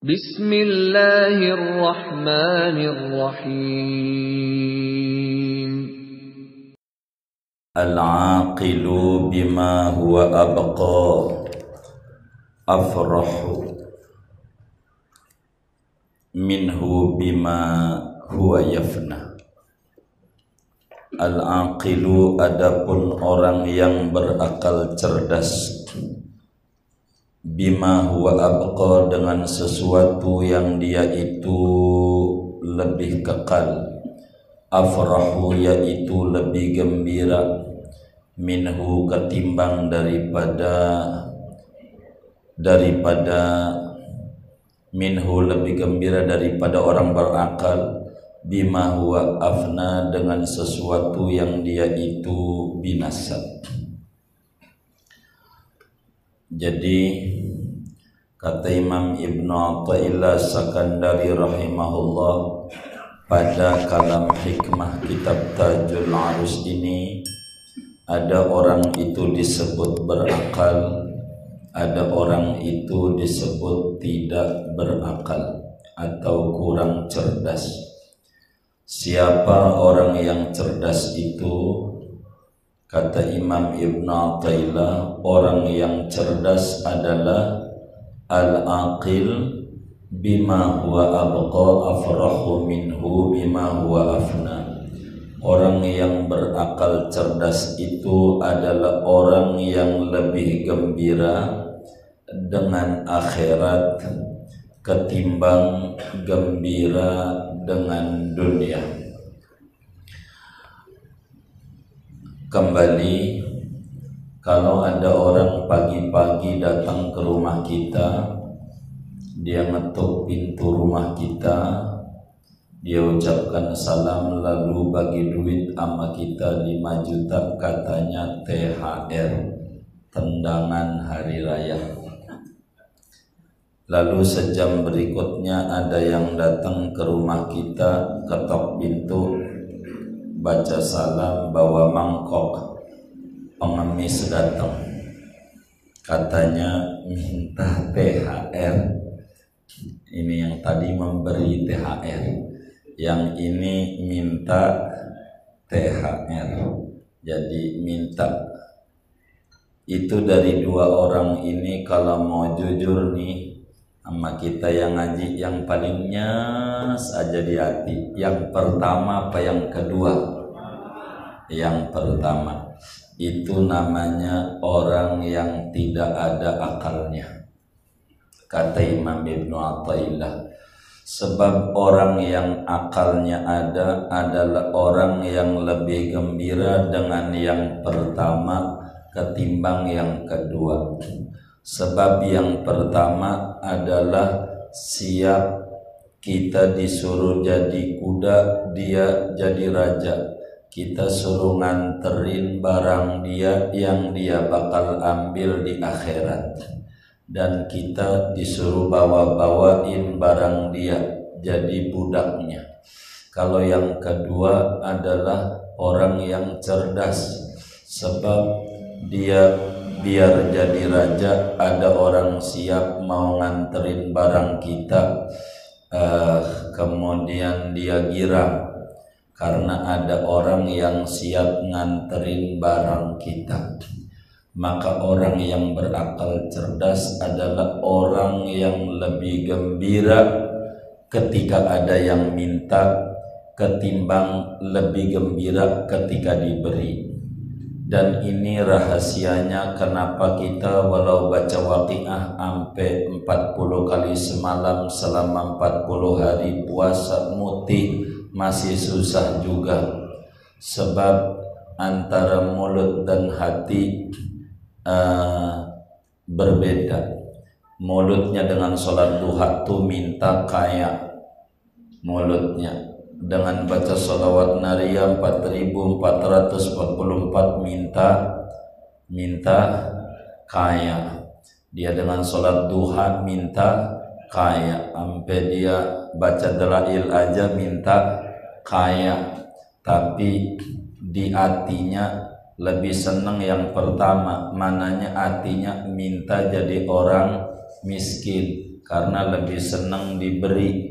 Bismillahirrahmanirrahim. Al-aqilu bima huwa abqa. Afrahu. Minhu bima huwa yafna. Al-aqilu adapun orang yang berakal cerdas bima huwa abqa dengan sesuatu yang dia itu lebih kekal. Afrahu yaitu lebih gembira. Minhu ketimbang daripada daripada minhu lebih gembira daripada orang berakal. Bima huwa afna dengan sesuatu yang dia itu binasa jadi kata Imam Ibn Atta'illah Sakandari rahimahullah pada kalam hikmah kitab Tajul Arus ini ada orang itu disebut berakal ada orang itu disebut tidak berakal atau kurang cerdas. Siapa orang yang cerdas itu? Kata Imam Ibn Atta'illah, orang yang cerdas adalah al-aqil bima huwa abqa afrahu minhu bima huwa afna Orang yang berakal cerdas itu adalah orang yang lebih gembira dengan akhirat ketimbang gembira dengan dunia. Kembali kalau ada orang pagi-pagi datang ke rumah kita, dia ngetuk pintu rumah kita, dia ucapkan salam lalu bagi duit ama kita 5 juta katanya THR tendangan hari raya. Lalu sejam berikutnya ada yang datang ke rumah kita ketok pintu baca salam bawa mangkok. Pengemis datang. Katanya minta THR ini yang tadi memberi THR yang ini minta THR jadi minta. Itu dari dua orang ini kalau mau jujur nih sama kita yang ngaji yang paling nyes aja di hati. Yang pertama apa yang kedua? Yang pertama. Itu namanya orang yang tidak ada akalnya. Kata Imam Ibnu Athaillah Sebab orang yang akalnya ada adalah orang yang lebih gembira dengan yang pertama ketimbang yang kedua. Sebab yang pertama adalah siap kita disuruh jadi kuda, dia jadi raja. Kita suruh nganterin barang dia yang dia bakal ambil di akhirat dan kita disuruh bawa-bawain barang dia jadi budaknya. Kalau yang kedua adalah orang yang cerdas sebab dia biar jadi raja ada orang siap mau nganterin barang kita uh, kemudian dia girang. Karena ada orang yang siap nganterin barang kita. Maka orang yang berakal cerdas adalah orang yang lebih gembira ketika ada yang minta ketimbang lebih gembira ketika diberi dan ini rahasianya kenapa kita walau baca waqiah sampai 40 kali semalam selama 40 hari puasa muti masih susah juga sebab antara mulut dan hati uh, berbeda. Mulutnya dengan sholat duha tuh minta kaya mulutnya dengan baca sholawat naria 4444 minta minta kaya. Dia dengan sholat duha minta kaya. Sampai dia baca dalail aja minta kaya. Tapi di hatinya lebih senang yang pertama. Mananya artinya minta jadi orang miskin. Karena lebih senang diberi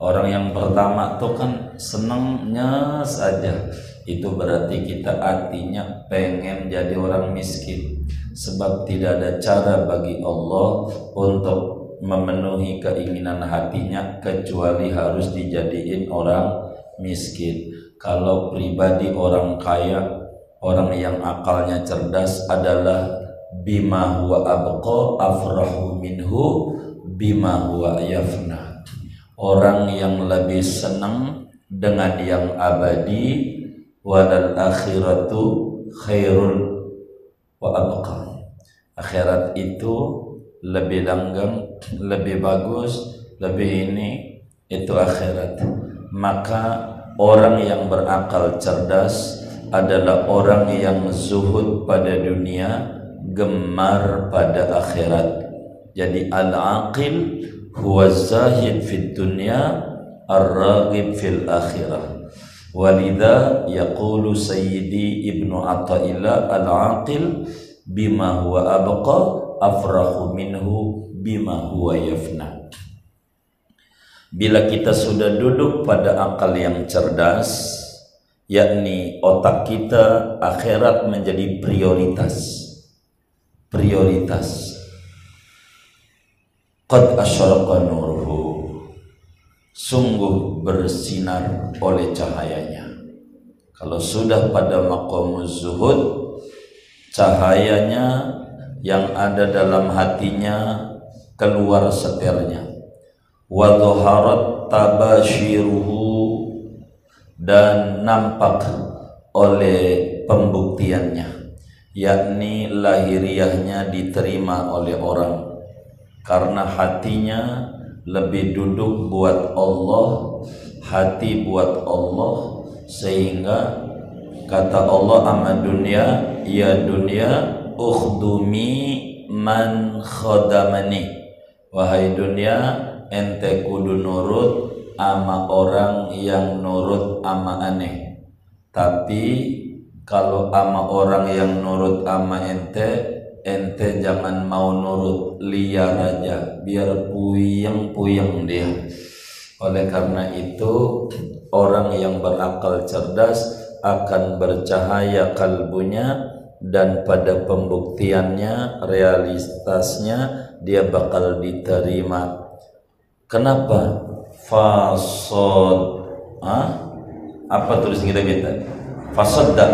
orang yang pertama tuh kan senangnya saja itu berarti kita artinya pengen jadi orang miskin. Sebab tidak ada cara bagi Allah untuk memenuhi keinginan hatinya kecuali harus dijadiin orang miskin. Kalau pribadi orang kaya orang yang akalnya cerdas adalah bima huwa abqa afrahu minhu bima huwa yafna orang yang lebih senang dengan yang abadi walal akhiratu khairun wa abqa akhirat itu lebih langgang lebih bagus lebih ini itu akhirat. Maka orang yang berakal cerdas adalah orang yang zuhud pada dunia gemar pada akhirat. Jadi al-aqil huwa zahid fid dunya ar-raghib fil akhirah Walidha yaqulu sayyidi ibnu Atta'illah al-aqil bima huwa abqa afrahu minhu bima huwa yafna. Bila kita sudah duduk pada akal yang cerdas, yakni otak kita akhirat menjadi prioritas. Prioritas. Qad asyaraqa nuruhu sungguh bersinar oleh cahayanya. Kalau sudah pada makom zuhud, cahayanya yang ada dalam hatinya keluar seternya. Wadhaharat tabashiruhu dan nampak oleh pembuktiannya yakni lahiriahnya diterima oleh orang karena hatinya lebih duduk buat Allah hati buat Allah sehingga kata Allah amma dunia ya dunia ukhdumi man khadamani wahai dunia ente kudu nurut ama orang yang nurut ama aneh. Tapi kalau ama orang yang nurut ama ente ente jangan mau nurut liar aja biar puyeng-puyeng dia. Oleh karena itu orang yang berakal cerdas akan bercahaya kalbunya dan pada pembuktiannya realitasnya dia bakal diterima. Kenapa? Fasod ah? apa tulis kita kita fasodda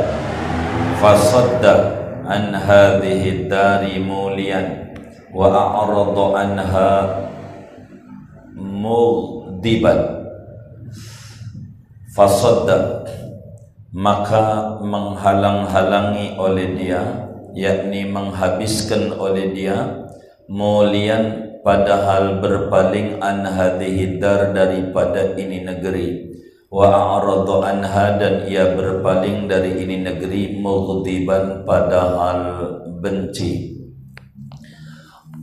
fasodda an hadhihi dari mulian wa a'rada anha mudiban fasadda maka menghalang-halangi oleh dia yakni menghabiskan oleh dia mulian padahal berpaling an hadhihi dar daripada ini negeri wa a'rada anha dan ia berpaling dari ini negeri mughdiban padahal benci.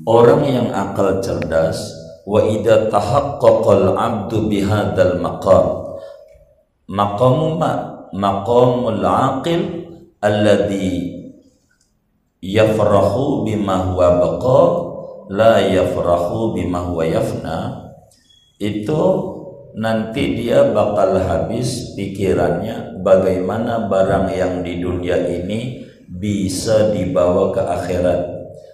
Orang yang akal cerdas wa idza tahaqqaqal 'abdu bihadzal maqam. Maqamu ma maqamul 'aqil alladhi yafrahu bima huwa baqa la yafrahu bima huwa yafna. Itu nanti dia bakal habis pikirannya bagaimana barang yang di dunia ini bisa dibawa ke akhirat.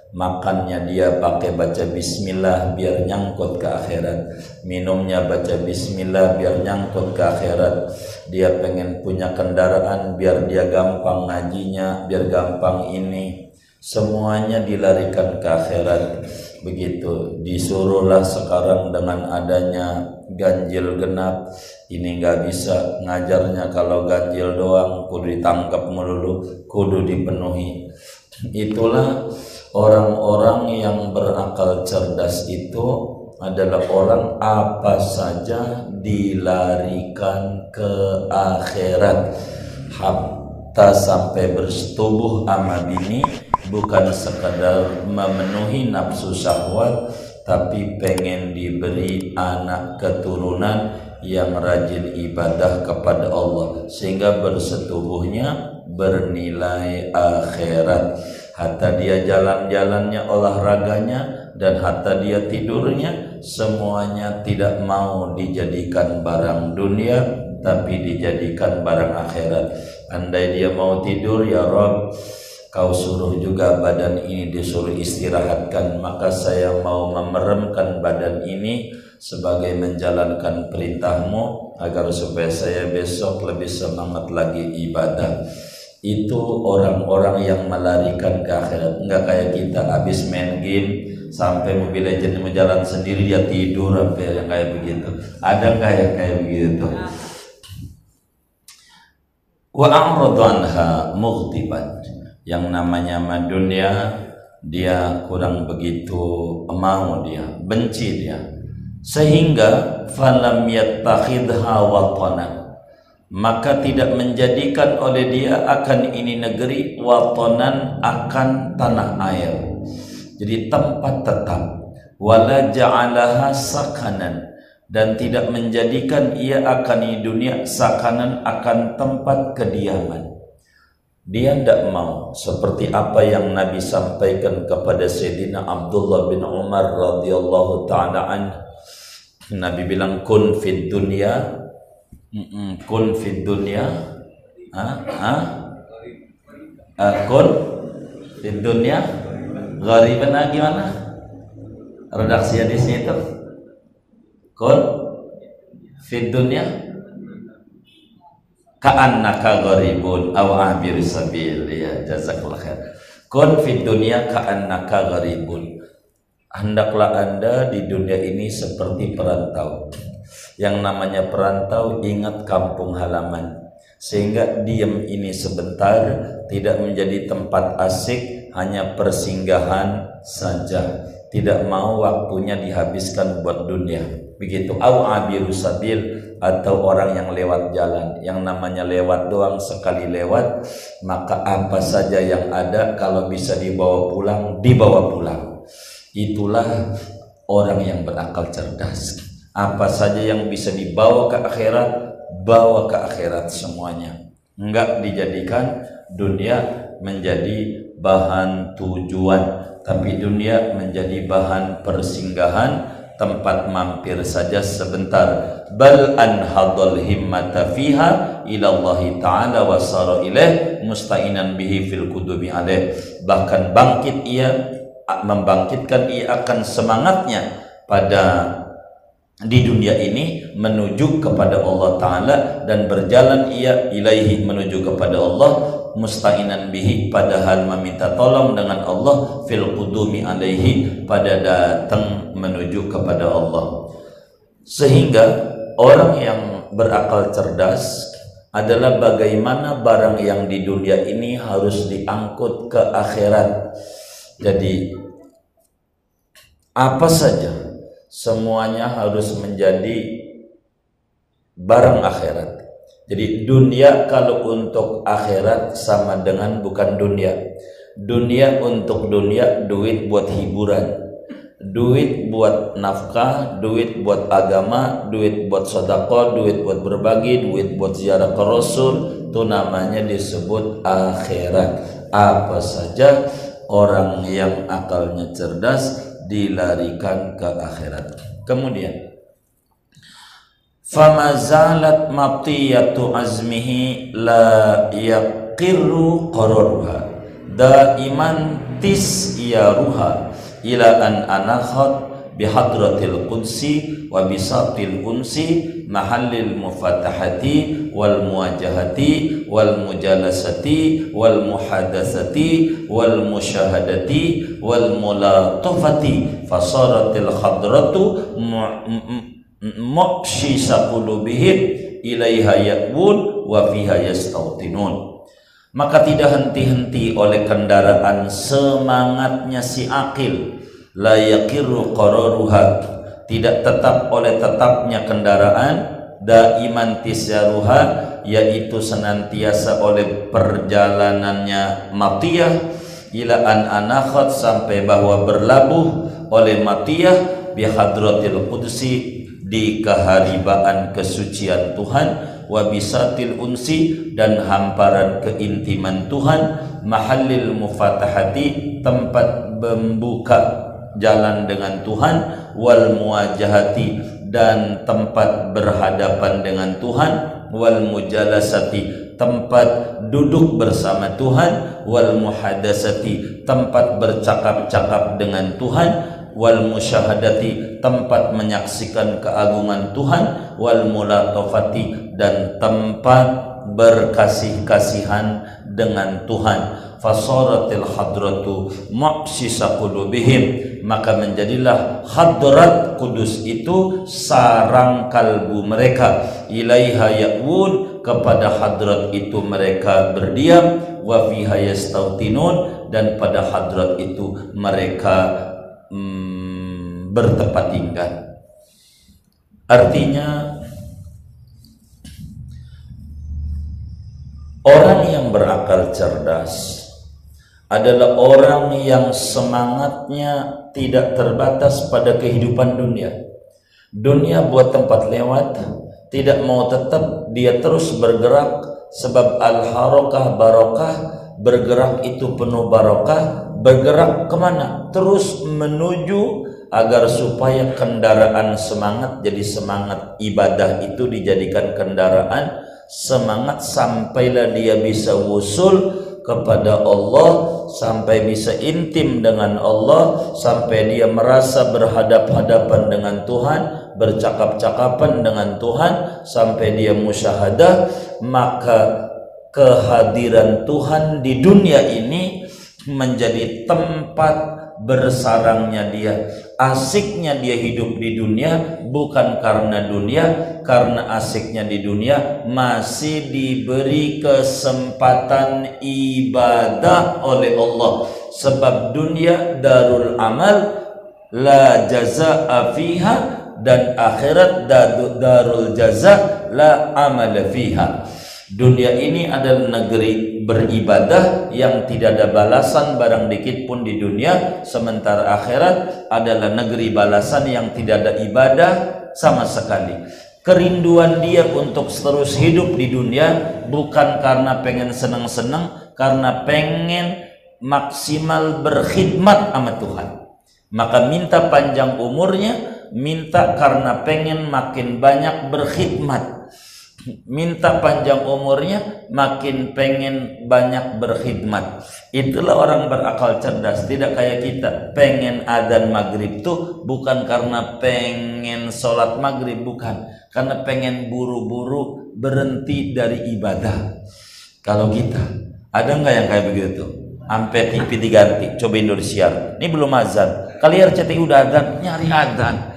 Makannya dia pakai baca bismillah biar nyangkut ke akhirat. Minumnya baca bismillah biar nyangkut ke akhirat. Dia pengen punya kendaraan biar dia gampang ngajinya biar gampang ini semuanya dilarikan ke akhirat. Begitu. Disuruhlah sekarang dengan adanya ganjil genap. Ini nggak bisa ngajarnya. Kalau ganjil doang kudu ditangkap melulu kudu dipenuhi. Itulah orang-orang yang berakal cerdas itu adalah orang apa saja dilarikan ke akhirat hatta sampai bersetubuh ama bini bukan sekadar memenuhi nafsu syahwat tapi pengen diberi anak keturunan yang rajin ibadah kepada Allah. Sehingga bersetubuhnya bernilai akhirat. Hatta dia jalan-jalannya olahraganya dan hatta dia tidurnya semuanya tidak mau dijadikan barang dunia tapi dijadikan barang akhirat andai dia mau tidur ya Rob kau suruh juga badan ini disuruh istirahatkan. Maka saya mau memeremkan badan ini sebagai menjalankan perintahmu agar supaya saya besok lebih semangat lagi ibadah. Itu orang-orang yang melarikan ke akhirat. Enggak kayak kita habis main game sampai mobil legend menjalan sendiri dia tidur sampai yang kayak begitu. Ada nggak yang kayak begitu wa a'radu anha yang namanya dunia dia kurang begitu mau dia benci dia. Sehingga falam yattakhidha watanan maka tidak menjadikan oleh dia akan ini negeri watanan akan tanah air. Jadi tempat tetap. Wala ja'alaha sakanan dan tidak menjadikan ia akan dunia sakanan akan tempat kediaman. Dia tidak mau seperti apa yang Nabi sampaikan kepada Sayyidina Abdullah bin Umar radhiyallahu taala. Nabi bilang kun fid dunya. Kun fid dunya. Ha? Ha? Uh, kun fid dunya. Ghariban gimana? Redaksi di sini itu kun? Fid dunya? Ka'annaka gharibun aw abir sabil. Ya jazakallah khair. Kun fid dunya ka'annaka gharibun. Hendaklah anda di dunia ini seperti perantau. Yang namanya perantau ingat kampung halaman. Sehingga diam ini sebentar tidak menjadi tempat asik hanya persinggahan saja tidak mau waktunya dihabiskan buat dunia. Begitu au abiru sabil atau orang yang lewat jalan. Yang namanya lewat doang sekali lewat maka apa saja yang ada kalau bisa dibawa pulang dibawa pulang. Itulah orang yang berakal cerdas. Apa saja yang bisa dibawa ke akhirat bawa ke akhirat semuanya. Enggak dijadikan dunia menjadi bahan tujuan tapi dunia menjadi bahan persinggahan tempat mampir saja sebentar. Bal anhadul himmata fiha ila Allah taala wa sara ilaih musta'inan bihi fil kudubi alaih. Bahkan bangkit ia membangkitkan ia akan semangatnya pada di dunia ini menuju kepada Allah Ta'ala dan berjalan ia ilaihi menuju kepada Allah musta'inan bihi padahal meminta tolong dengan Allah fil qudumi alaihi pada datang menuju kepada Allah sehingga orang yang berakal cerdas adalah bagaimana barang yang di dunia ini harus diangkut ke akhirat jadi apa saja semuanya harus menjadi barang akhirat. Jadi dunia kalau untuk akhirat sama dengan bukan dunia. Dunia untuk dunia, duit buat hiburan, duit buat nafkah, duit buat agama, duit buat sodako, duit buat berbagi, duit buat ziarah ke Rasul, itu namanya disebut akhirat. Apa saja orang yang akalnya cerdas dilarikan ke akhirat. Kemudian famazalat maqtiyatu azmihi la yaqirru qararuha. Daiman tis ruha. Ila an anakhat bihadratil qudsi wa bisatil unsi mahallil mufatahati wal muwajahati wal mujalasati wal muhadatsati wal musyahadati wal mulatafati fasaratil khadratu ilaiha yaqbul wa fiha yastautinun. Maka tidak henti-henti oleh kendaraan semangatnya si akil la yakiru qararuha. Tidak tetap oleh tetapnya kendaraan daiman tisyaruha yaitu senantiasa oleh perjalanannya matiyah. Ila an anakhat sampai bahwa berlabuh oleh matiyah bi hadratil qudsi di keharibaan kesucian Tuhan wa bisatil unsi dan hamparan keintiman Tuhan mahallil mufatahati tempat membuka jalan dengan Tuhan wal muwajahati dan tempat berhadapan dengan Tuhan wal mujalasati tempat duduk bersama Tuhan wal muhadasati tempat bercakap-cakap dengan Tuhan wal musyahadati tempat menyaksikan keagungan Tuhan wal mulatofati dan tempat berkasih-kasihan dengan Tuhan. Fasaratil hadratu maqsisa qulubihim. Maka menjadilah hadrat kudus itu sarang kalbu mereka. Ilaiha ya'un kepada hadrat itu mereka berdiam. Wa fiha dan pada hadrat itu mereka hmm, bertempat tinggal artinya orang yang berakal cerdas adalah orang yang semangatnya tidak terbatas pada kehidupan dunia. Dunia buat tempat lewat, tidak mau tetap dia terus bergerak sebab al-harakah barokah bergerak itu penuh barokah bergerak ke mana? Terus menuju agar supaya kendaraan semangat jadi semangat ibadah itu dijadikan kendaraan semangat sampailah dia bisa wusul kepada Allah sampai bisa intim dengan Allah sampai dia merasa berhadap-hadapan dengan Tuhan bercakap-cakapan dengan Tuhan sampai dia musyahadah maka kehadiran Tuhan di dunia ini menjadi tempat bersarangnya dia. Asiknya dia hidup di dunia bukan karena dunia. Karena asiknya di dunia masih diberi kesempatan ibadah oleh Allah. Sebab dunia darul amal la jazaa fiha dan akhirat darul jaza la amal fiha. Dunia ini adalah negeri beribadah yang tidak ada balasan barang dikit pun di dunia, sementara akhirat adalah negeri balasan yang tidak ada ibadah sama sekali. Kerinduan dia untuk terus hidup di dunia bukan karena pengen senang-senang, karena pengen maksimal berkhidmat sama Tuhan. Maka minta panjang umurnya, minta karena pengen makin banyak berkhidmat minta panjang umurnya makin pengen banyak berkhidmat. Itulah orang berakal cerdas. Tidak kayak kita. Pengen adan maghrib tuh bukan karena pengen sholat maghrib bukan. Karena pengen buru-buru berhenti dari ibadah. Kalau kita ada nggak yang kayak begitu sampai TV diganti coba Indonesia. Ini belum azan. Kali RCTI udah azan nyari azan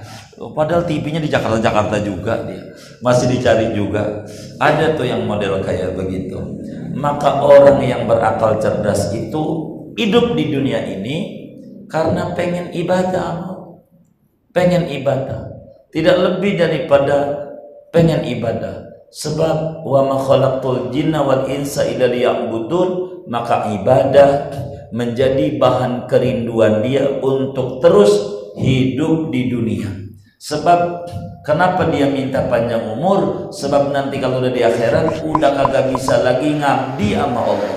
Padahal TV-nya di Jakarta-Jakarta juga dia. Masih dicari juga. Ada tuh yang model kayak begitu. Maka orang yang berakal cerdas itu hidup di dunia ini karena pengen ibadah. Pengen ibadah. Tidak lebih daripada pengen ibadah. Sebab wa ma khalaqtul jinna wal insa illa liya'budun, maka ibadah menjadi bahan kerinduan dia untuk terus hidup di dunia. Sebab kenapa dia minta panjang umur? Sebab nanti kalau udah di akhirat udah kagak bisa lagi ngabdi sama Allah.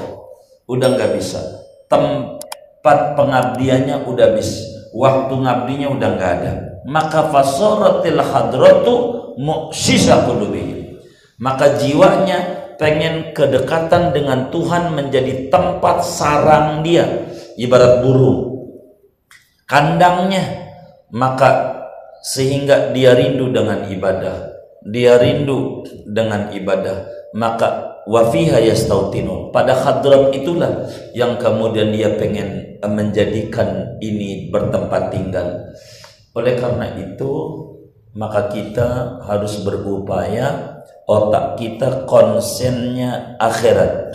Udah nggak bisa. Tempat pengabdiannya udah habis. Waktu ngabdinya udah nggak ada. Maka fasaratil hadratu mu'sisa qulubihim. Maka jiwanya pengen kedekatan dengan Tuhan menjadi tempat sarang dia ibarat burung kandangnya maka sehingga dia rindu dengan ibadah. Dia rindu dengan ibadah. Maka wafiha yastautinun pada hadrat itulah yang kemudian dia pengen menjadikan ini bertempat tinggal. Oleh karena itu maka kita harus berupaya otak kita konsennya akhirat.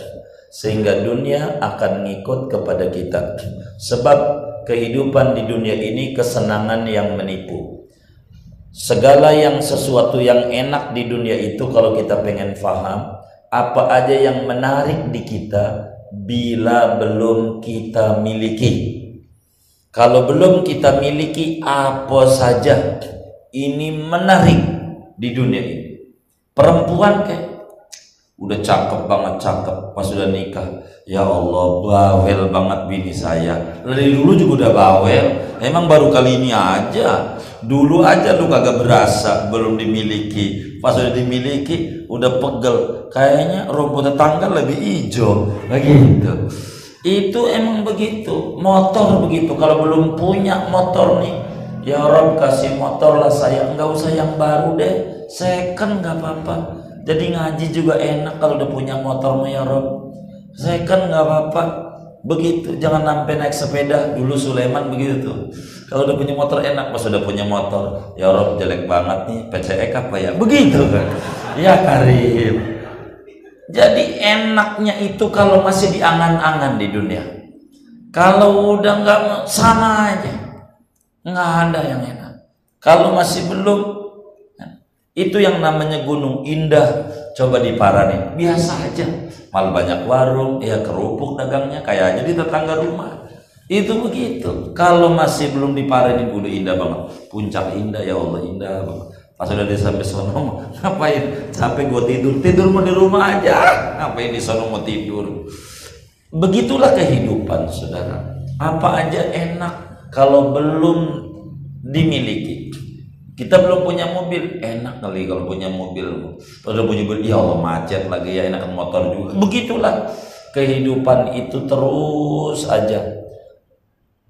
Sehingga dunia akan ngikut kepada kita. Sebab kehidupan di dunia ini kesenangan yang menipu segala yang sesuatu yang enak di dunia itu kalau kita pengen faham apa aja yang menarik di kita bila belum kita miliki. Kalau belum kita miliki apa saja ini menarik di dunia ini? Perempuan kayak udah cakep banget cakep pas sudah nikah. Ya Allah bawel banget bini saya. Dari dulu juga udah bawel. Emang baru kali ini aja dulu aja lu kagak berasa belum dimiliki. Pas sudah dimiliki udah pegel. Kayaknya rumput tetangga lebih hijau. Begitu. Itu emang begitu. Motor begitu. Kalau belum punya motor nih ya Rob kasih motor lah saya nggak usah yang baru deh. Second nggak apa-apa. Jadi ngaji juga enak kalau udah punya motor ya Rob. Kan nggak apa-apa. Begitu, jangan sampai naik sepeda. Dulu Sulaiman begitu tuh. Kalau udah punya motor enak, pas udah punya motor, ya Rob jelek banget nih, PCE apa ya? Begitu kan? Ya Karim. Jadi enaknya itu kalau masih diangan-angan di dunia. Kalau udah nggak sama aja, nggak ada yang enak. Kalau masih belum itu yang namanya gunung indah. Coba di Parani, biasa aja. Malah banyak warung, ya kerupuk dagangnya kayak aja di tetangga rumah. Itu begitu. Kalau masih belum di Parani gunung indah banget. Puncak indah ya Allah indah banget. Pas udah di sampai sono ngapain? Capek gue tidur, tidur mau di rumah aja. Ngapain di sono mau tidur? Begitulah kehidupan, saudara. Apa aja enak kalau belum dimiliki. Kita belum punya mobil, enak kali kalau punya mobil. Kalau punya mobil, ya Allah macet lagi ya enakan motor juga. Begitulah kehidupan itu terus aja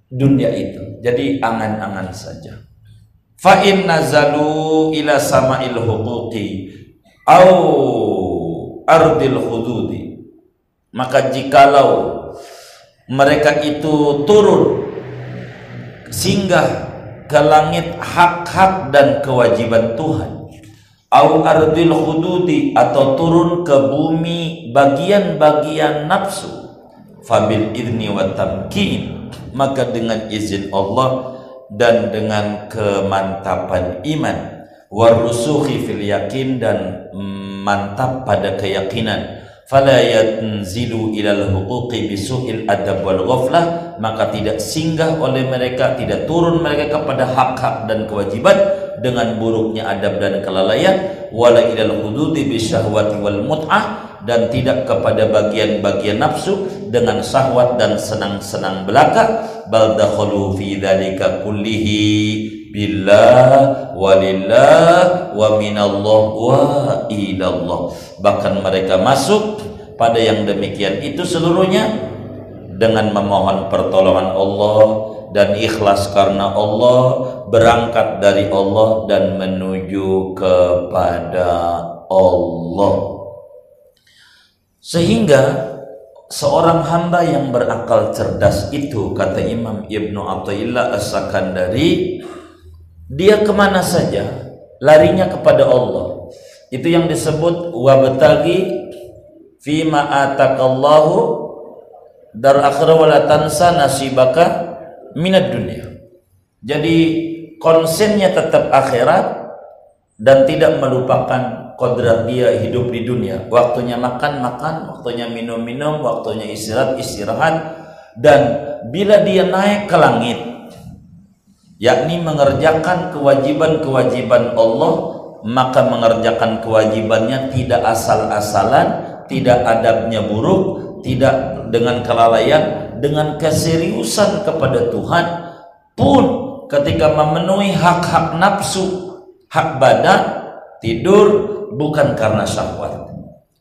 dunia itu. Jadi angan-angan saja. Fa in nazalu ila sama'il huquqi au ardil hududi. Maka jikalau mereka itu turun singgah ke langit hak-hak dan kewajiban Tuhan. Au ardil hududi atau turun ke bumi bagian-bagian nafsu. Fabil idni wa tamkin maka dengan izin Allah dan dengan kemantapan iman. Warusuhi fil yakin dan mantap pada keyakinan. Fala yanzilu ilal huquqi bisu'il adab wal ghaflah maka tidak singgah oleh mereka tidak turun mereka kepada hak-hak dan kewajiban dengan buruknya adab dan kelalaian. Wala ilal hududi bisyahwati wal mut'ah dan tidak kepada bagian-bagian nafsu dengan syahwat dan senang-senang belaka. Bal dakhalu fi dzalika kullihi billah walillah wa minallah wa ilallah. Bahkan mereka masuk pada yang demikian itu seluruhnya dengan memohon pertolongan Allah dan ikhlas karena Allah berangkat dari Allah dan menuju kepada Allah. Sehingga seorang hamba yang berakal cerdas itu kata Imam Ibnu Athaillah As-Sakandari dia ke mana saja larinya kepada Allah. Itu yang disebut wabtagi fima atakallahu dar akhirah wala tansa nasibaka minat dunia. Jadi konsennya tetap akhirat dan tidak melupakan kodrat dia hidup di dunia. Waktunya makan makan waktunya minum minum waktunya istirahat istirahat. Dan bila dia naik ke langit yakni mengerjakan kewajiban-kewajiban Allah maka mengerjakan kewajibannya tidak asal-asalan tidak adabnya buruk tidak dengan kelalaian dengan keseriusan kepada Tuhan pun ketika memenuhi hak-hak nafsu hak badan tidur bukan karena syahwat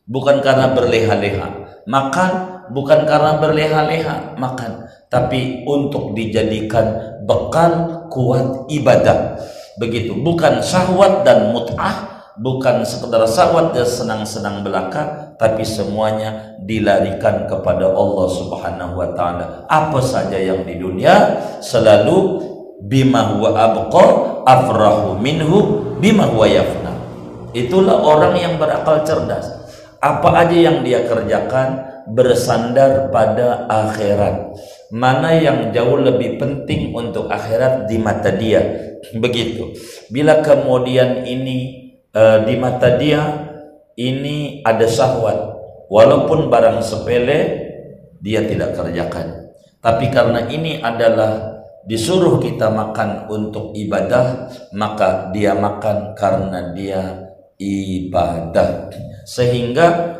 bukan karena berleha-leha makan bukan karena berleha-leha makan tapi untuk dijadikan bekal kuat ibadah. Begitu bukan syahwat dan mut'ah bukan sekedar syahwat dan senang-senang belaka tapi semuanya dilarikan kepada Allah Subhanahu wa taala. Apa saja yang di dunia selalu bima huwa abqa afrahu minhu bima huwa yafna. Itulah orang yang berakal cerdas. Apa aja yang dia kerjakan bersandar pada akhirat. Mana yang jauh lebih penting untuk akhirat di mata dia. Begitu. Bila kemudian ini uh, di mata dia ini ada syahwat. Walaupun barang sepele dia tidak kerjakan. Tapi karena ini adalah disuruh kita makan untuk ibadah maka dia makan karena dia ibadah. Sehingga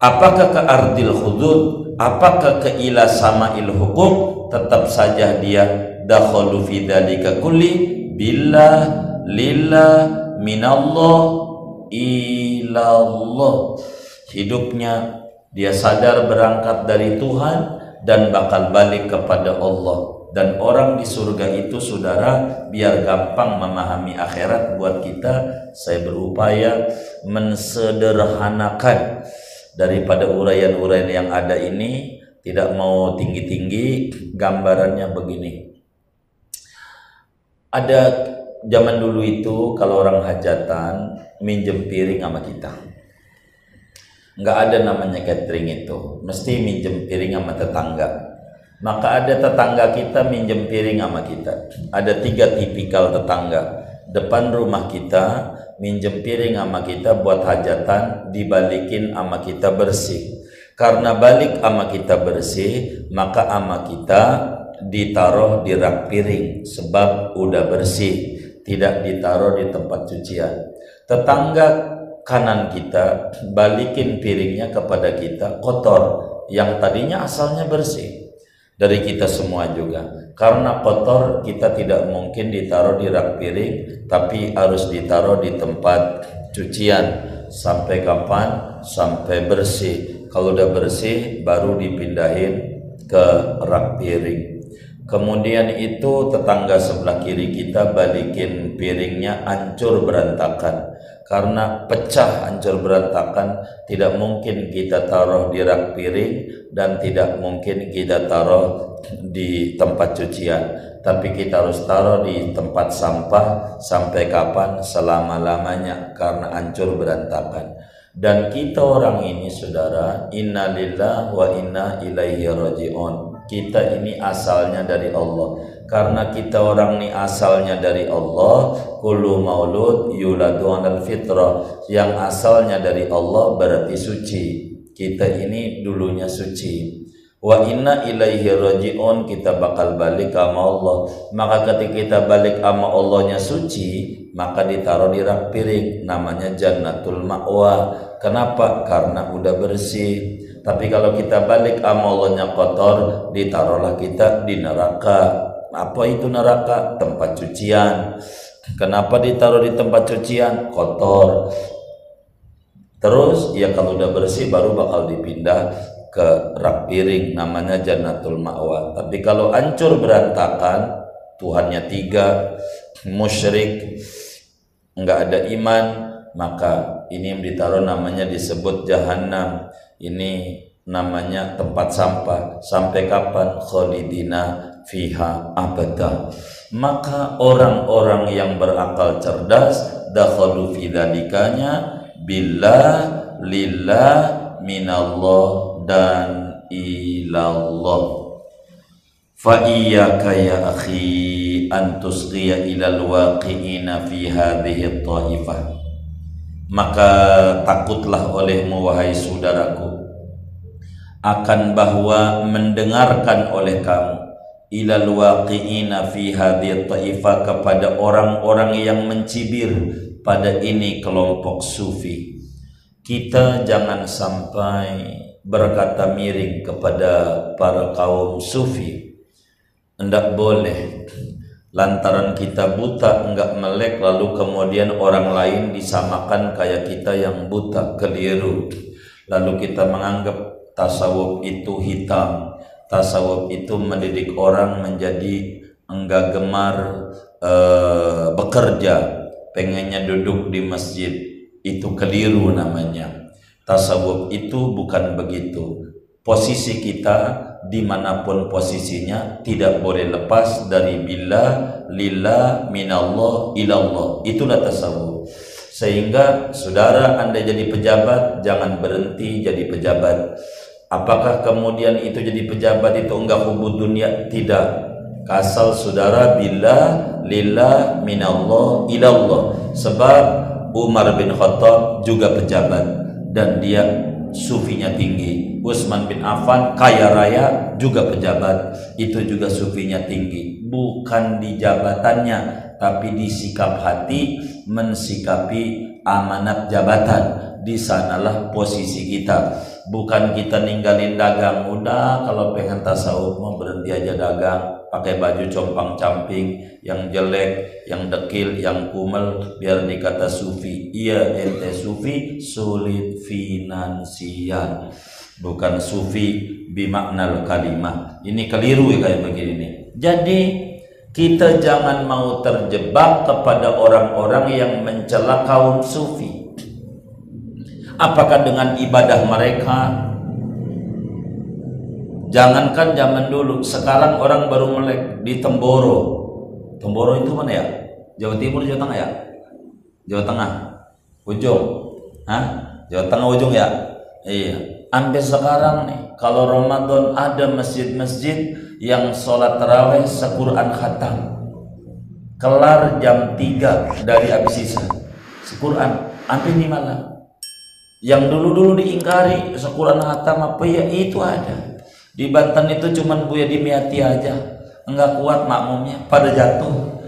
apakah ke ardil hudud apakah ke ila sama'il hukum tetap saja dia dakhalu fi dzalika kulli billah lillah minallah ilallah. Hidupnya dia sadar berangkat dari Tuhan dan bakal balik kepada Allah. Dan orang di surga itu saudara biar gampang memahami akhirat buat kita saya berupaya mensederhanakan daripada uraian-uraian yang ada ini. Tidak mau tinggi-tinggi gambarannya begini. Ada zaman dulu itu kalau orang hajatan minjem piring sama kita nggak ada namanya catering itu mesti minjem piring sama tetangga maka ada tetangga kita minjem piring sama kita. Ada tiga tipikal tetangga. Depan rumah kita minjem piring sama kita buat hajatan, dibalikin sama kita bersih. Karena balik sama kita bersih, maka ama kita ditaruh di rak piring sebab udah bersih, tidak ditaruh di tempat cucian. Tetangga kanan kita balikin piringnya kepada kita kotor yang tadinya asalnya bersih dari kita semua juga. Karena kotor kita tidak mungkin ditaruh di rak piring, tapi harus ditaruh di tempat cucian sampai kapan? Sampai bersih. Kalau udah bersih baru dipindahin ke rak piring. Kemudian itu tetangga sebelah kiri kita balikin piringnya hancur berantakan. Karena pecah hancur berantakan tidak mungkin kita taruh di rak piring dan tidak mungkin kita taruh di tempat cucian. Tapi kita harus taruh di tempat sampah sampai kapan? Selama-lamanya karena hancur berantakan. Dan kita orang ini saudara innalillah wa inna ilaihi rajiun kita ini asalnya dari Allah. Karena kita orang ini asalnya dari Allah kullu maulud yuladu anal fitrah. Yang asalnya dari Allah berarti suci. Kita ini dulunya suci. Wa inna ilaihi rajiun kita bakal balik sama Allah. Maka ketika kita balik sama Allahnya suci maka ditaruh di rak piring namanya jannatul ma'wa kenapa karena udah bersih tapi kalau kita balik sama Allahnya kotor ditaruhlah kita di neraka apa itu neraka? Tempat cucian. Kenapa ditaruh di tempat cucian? Kotor. Terus ya kalau udah bersih baru bakal dipindah ke rak piring namanya Jannatul Ma'wa. Tapi kalau hancur berantakan, Tuhannya tiga, musyrik, nggak ada iman, maka ini yang ditaruh namanya disebut jahanam. Ini namanya tempat sampah. Sampai kapan? Khalidina fiha abada maka orang-orang yang berakal cerdas dakhalu fi billah lillah minallah dan ilallah fa iyyaka ya akhi an ilal waqi'ina fi hadhihi taifah maka takutlah olehmu wahai saudaraku akan bahwa mendengarkan oleh kamu ilal waqi'ina fi hadhihi ta'ifa kepada orang-orang yang mencibir pada ini kelompok sufi. Kita jangan sampai berkata miring kepada para kaum sufi. Hendak boleh lantaran kita buta enggak melek lalu kemudian orang lain disamakan kayak kita yang buta keliru. Lalu kita menganggap tasawuf itu hitam, tasawuf itu mendidik orang menjadi enggak gemar e, bekerja, pengennya duduk di masjid. Itu keliru namanya. Tasawuf itu bukan begitu. Posisi kita di mana pun posisinya tidak boleh lepas dari bila, lillah, minallah, ilallah. Itulah tasawuf. Sehingga saudara Anda jadi pejabat, jangan berhenti jadi pejabat Apakah kemudian itu jadi pejabat itu enggak hubud dunia? Tidak. Kasal saudara bila lillah minallah ilallah. Sebab Umar bin Khattab juga pejabat dan dia sufinya tinggi. Utsman bin Affan kaya raya juga pejabat, itu juga sufinya tinggi. Bukan di jabatannya, tapi di sikap hati mensikapi amanat jabatan. Di sanalah posisi kita bukan kita ninggalin dagang udah kalau pengen tasawuf mau berhenti aja dagang pakai baju compang camping yang jelek yang dekil yang kumel biar dikata sufi. Iya ente sufi sulit finansial. Bukan sufi bimaknal kalimah. Ini keliru ya kayak begini jadi kita jangan mau terjebak kepada orang-orang yang mencela kaum sufi. Apakah dengan ibadah mereka jangankan zaman dulu sekarang orang baru melek di Temboro. Temboro itu mana ya? Jawa Timur Jawa Tengah ya? Jawa Tengah. Ujung. Hah? Jawa Tengah ujung ya? Iya. Sampai sekarang nih kalau Ramadan ada masjid-masjid yang sholat terawih sequran khatam. Kelar jam 3 dari habis sisa. Sequran. Sampai di malam yang dulu-dulu diingkari sekuran hatam apa ya itu ada di Banten itu cuman Buya Dimiati aja. Enggak kuat makmumnya pada jatuh.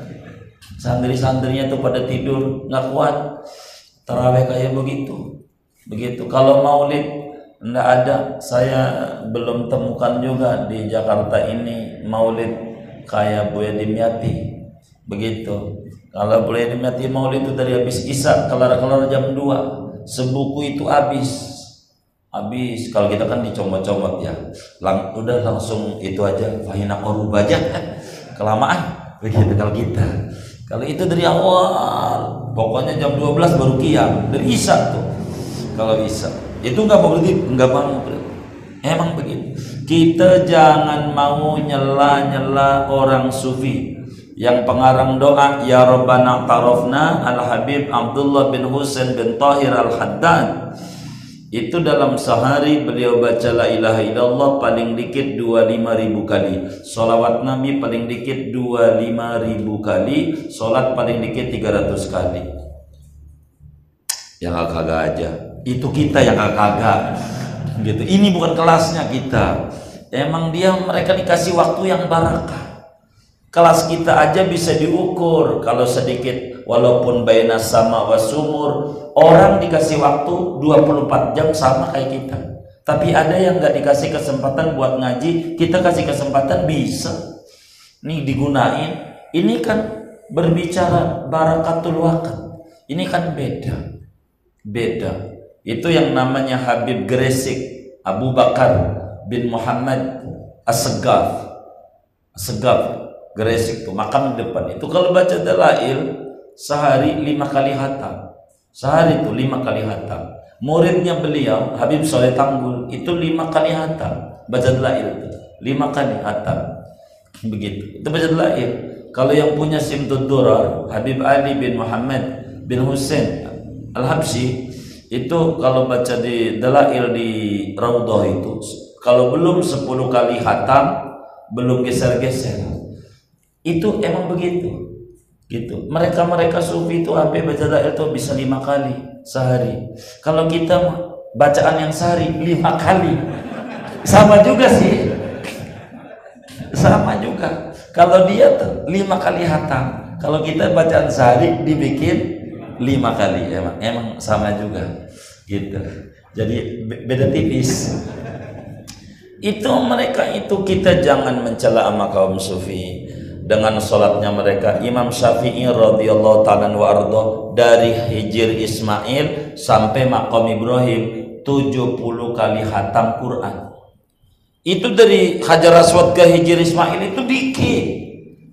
Santri-santrinya tuh pada tidur nggak kuat. Terawih kayak begitu. Begitu. Kalau maulid enggak ada. Saya belum temukan juga di Jakarta ini maulid kayak Buya Dimiati. Begitu. Kalau Buya Dimiati maulid itu dari habis isak kelar-kelar jam 2 sebuku itu habis habis. Kalau kita kan dicomot-comot ya. Lang, udah langsung itu aja. Fahina korub aja. Kelamaan. Begitu kalau kita. Kalau itu dari awal. Pokoknya jam 12 baru kiam. Dari isa tuh. Kalau bisa. Itu nggak berhenti nggak mau emang begitu. Kita jangan mau nyela-nyela orang sufi. Yang pengarang doa ya Rabbana tarafna Al Habib Abdullah bin Husain bin Tahir Al Haddad itu dalam sehari beliau baca la ilaha illallah paling dikit 25 ribu kali. Salawat Nabi paling dikit 25 ribu kali. Salat paling dikit 300 kali. Yang kagak aja. Itu kita yang kagak gitu. Ini bukan kelasnya kita. Emang dia mereka dikasih waktu yang barakah Kelas kita aja bisa diukur kalau sedikit walaupun baina sama wasumur orang dikasih waktu 24 jam sama kayak kita. Tapi ada yang nggak dikasih kesempatan buat ngaji, kita kasih kesempatan bisa. Nih digunain. Ini kan berbicara barakatul wakat. Ini kan beda. Beda. Itu yang namanya Habib Gresik Abu Bakar bin Muhammad As-Segaf. As-Segaf Gresik tuh makam depan. Itu kalau baca dalail sehari lima kali hatam. Sehari itu lima kali hatam. Muridnya beliau Habib Soleh Tanggul itu lima kali hatam. Baca dalail itu lima kali hatam. Begitu. Itu baca dalail. Kalau yang punya simtud durar Habib Ali bin Muhammad bin Hussein Al-Habsyi itu kalau baca di dalail di Raudhah itu kalau belum sepuluh kali hatam belum geser-geser itu emang begitu. Gitu. Mereka mereka sufi itu sampai baca dail itu bisa lima kali sehari. Kalau kita bacaan yang sehari lima kali. Sama juga sih. Sama juga. Kalau dia lima kali hatam. Kalau kita bacaan sehari dibikin lima kali. Emang emang sama juga. Gitu. Jadi beda tipis. Itu mereka itu kita jangan mencela sama kaum sufi dengan sholatnya mereka. Imam Syafi'i radhiyallahu taala wa ardo dari Hijir Ismail sampai Maqam Ibrahim 70 kali hatam Quran. Itu dari Hajar Aswad ke Hijir Ismail itu dikit.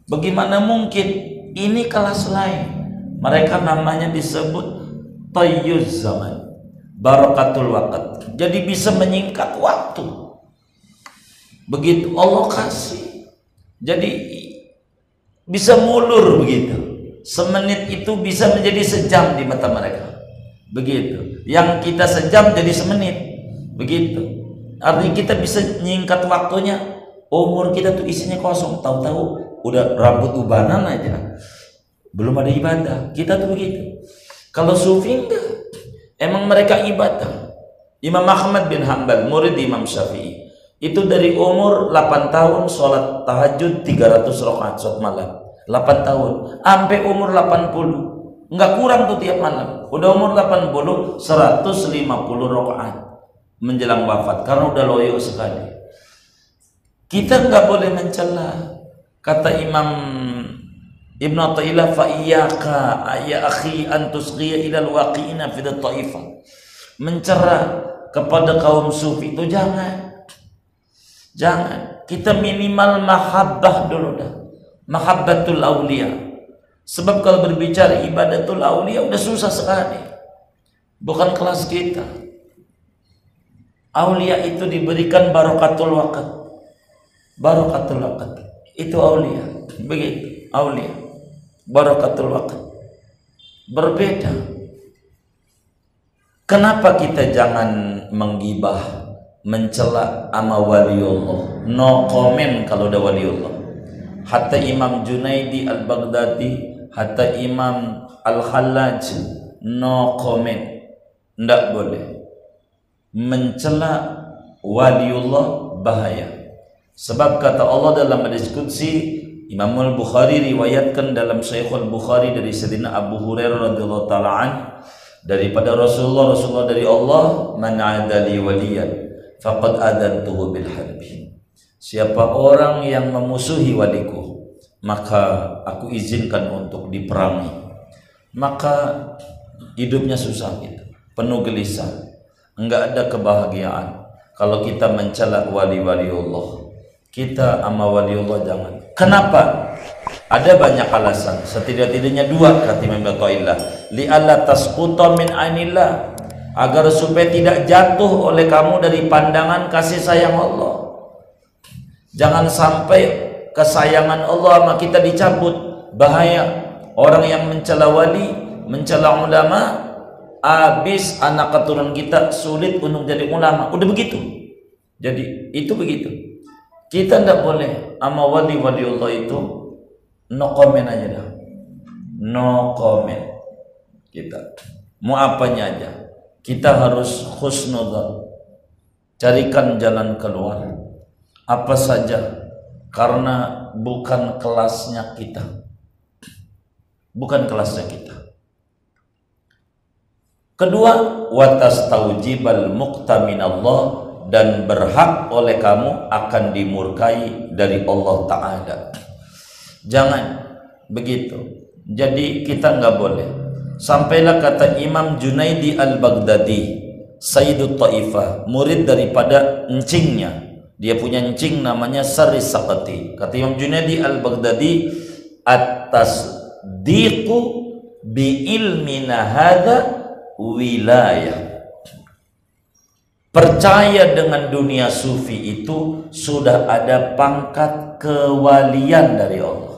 Bagaimana mungkin? Ini kelas lain. Mereka namanya disebut tayyuz zaman barakatul waqt. Jadi bisa menyingkat waktu. Begitu Allah kasih. Jadi bisa mulur begitu. Semenit itu bisa menjadi sejam di mata mereka. Begitu. Yang kita sejam jadi semenit. Begitu. Artinya kita bisa nyingkat waktunya. Umur kita tuh isinya kosong. Tahu-tahu udah rambut ubanan aja. Belum ada ibadah. Kita tuh begitu. Kalau sufi enggak. Emang mereka ibadah. Imam Ahmad bin Hanbal murid Imam Syafi'i itu dari umur 8 tahun sholat tahajud 300 rakaat sholat malam 8 tahun sampai umur 80 nggak kurang tuh tiap malam udah umur 80 150 rakaat menjelang wafat karena udah loyo sekali. Kita nggak boleh mencela. Kata Imam Ibn Athaillah fa iyyaka ya akhi an tusghiya ila alwaqi'ina fi taifah. Mencela kepada kaum sufi itu jangan. Jangan. Kita minimal mahabbah dulu dah. Mahabbatul aulia. Sebab kalau berbicara ibadatul aulia udah susah sekali. Bukan kelas kita. Aulia itu diberikan barokatul waqt. Barokatul waqt. Itu aulia. Begitu, aulia. Barokatul waqt. Berbeda. Kenapa kita jangan menggibah, mencela ama waliullah? No comment kalau ada waliullah. Hatta Imam Junaidi Al-Baghdadi, hatta Imam Al-Hallaj, no comment. Tidak boleh mencela waliullah bahaya. Sebab kata Allah dalam hadis qudsi Imam Al-Bukhari riwayatkan dalam Sahih Al-Bukhari dari Sayyidina Abu Hurairah radhiyallahu taala daripada Rasulullah Rasulullah dari Allah man adali waliyan faqad adantuhu bil harbi. Siapa orang yang memusuhi waliku maka aku izinkan untuk diperangi. Maka hidupnya susah gitu, penuh gelisah. Enggak ada kebahagiaan. Kalau kita mencela wali-wali Allah kita ama wali Allah jangan. Kenapa? Ada banyak alasan. Setidak-tidaknya dua kata Imam Baqailah li tasquta min agar supaya tidak jatuh oleh kamu dari pandangan kasih sayang Allah. Jangan sampai kesayangan Allah sama kita dicabut. Bahaya. Orang yang mencela wali mencela ulama habis anak keturunan kita sulit untuk jadi ulama. Udah begitu. Jadi itu begitu. Kita tidak boleh sama wali-wali Allah itu no comment aja dah. No comment kita. Mau apanya aja kita harus khusnudzan carikan jalan keluar apa saja karena bukan kelasnya kita bukan kelasnya kita Kedua, watas taujibal muktamin Allah dan berhak oleh kamu akan dimurkai dari Allah Ta'ala. Jangan begitu. Jadi kita nggak boleh. Sampailah kata Imam Junaidi al-Baghdadi, Sayyidut Ta'ifah, murid daripada encingnya. Dia punya encing namanya Sari Sakati. Kata Imam Junaidi al-Baghdadi, atas diku bi ilmina hada wilayah percaya dengan dunia sufi itu sudah ada pangkat kewalian dari Allah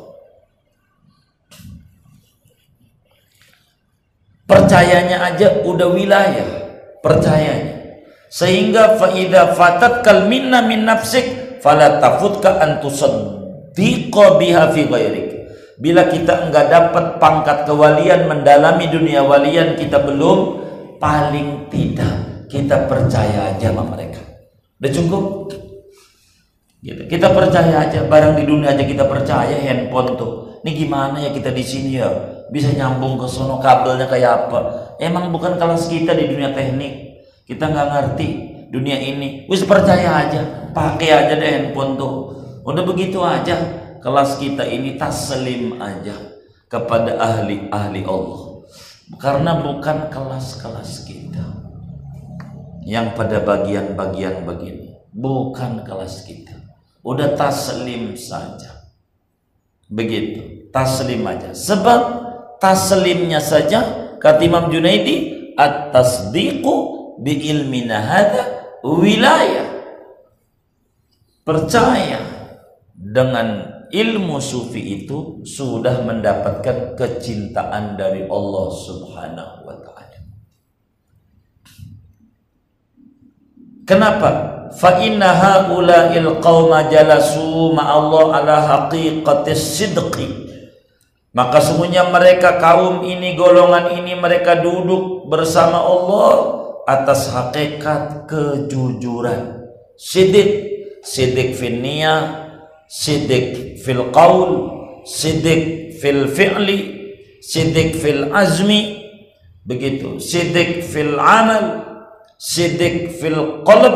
percayanya aja udah wilayah percayanya sehingga faida fatat kal minna min nafsik fala tafutka an tusaddiqa biha fi ghairik Bila kita enggak dapat pangkat kewalian mendalami dunia walian kita belum paling tidak kita percaya aja sama mereka. Udah cukup? Gitu. Kita percaya aja barang di dunia aja kita percaya handphone tuh. Ini gimana ya kita di sini ya bisa nyambung ke sono kabelnya kayak apa? Emang bukan kelas kita di dunia teknik. Kita nggak ngerti dunia ini. Wis percaya aja, pakai aja deh handphone tuh. Udah begitu aja kelas kita ini taslim aja kepada ahli-ahli Allah karena bukan kelas-kelas kita yang pada bagian-bagian begini bukan kelas kita udah taslim saja begitu taslim aja sebab taslimnya saja kata Imam Junaidi at-tasdiqu bi ilmina hadha wilayah percaya dengan ilmu sufi itu sudah mendapatkan kecintaan dari Allah Subhanahu wa taala. Kenapa? Fa inna haula'il qauma jalasu Allah ala haqiqatis sidqi. Maka sungguhnya mereka kaum ini golongan ini mereka duduk bersama Allah atas hakikat kejujuran. Sidik, sidik finnia, sidik fil qaul sidik fil fi'li sidik fil azmi begitu. Sidik fil amal sidik fil qalb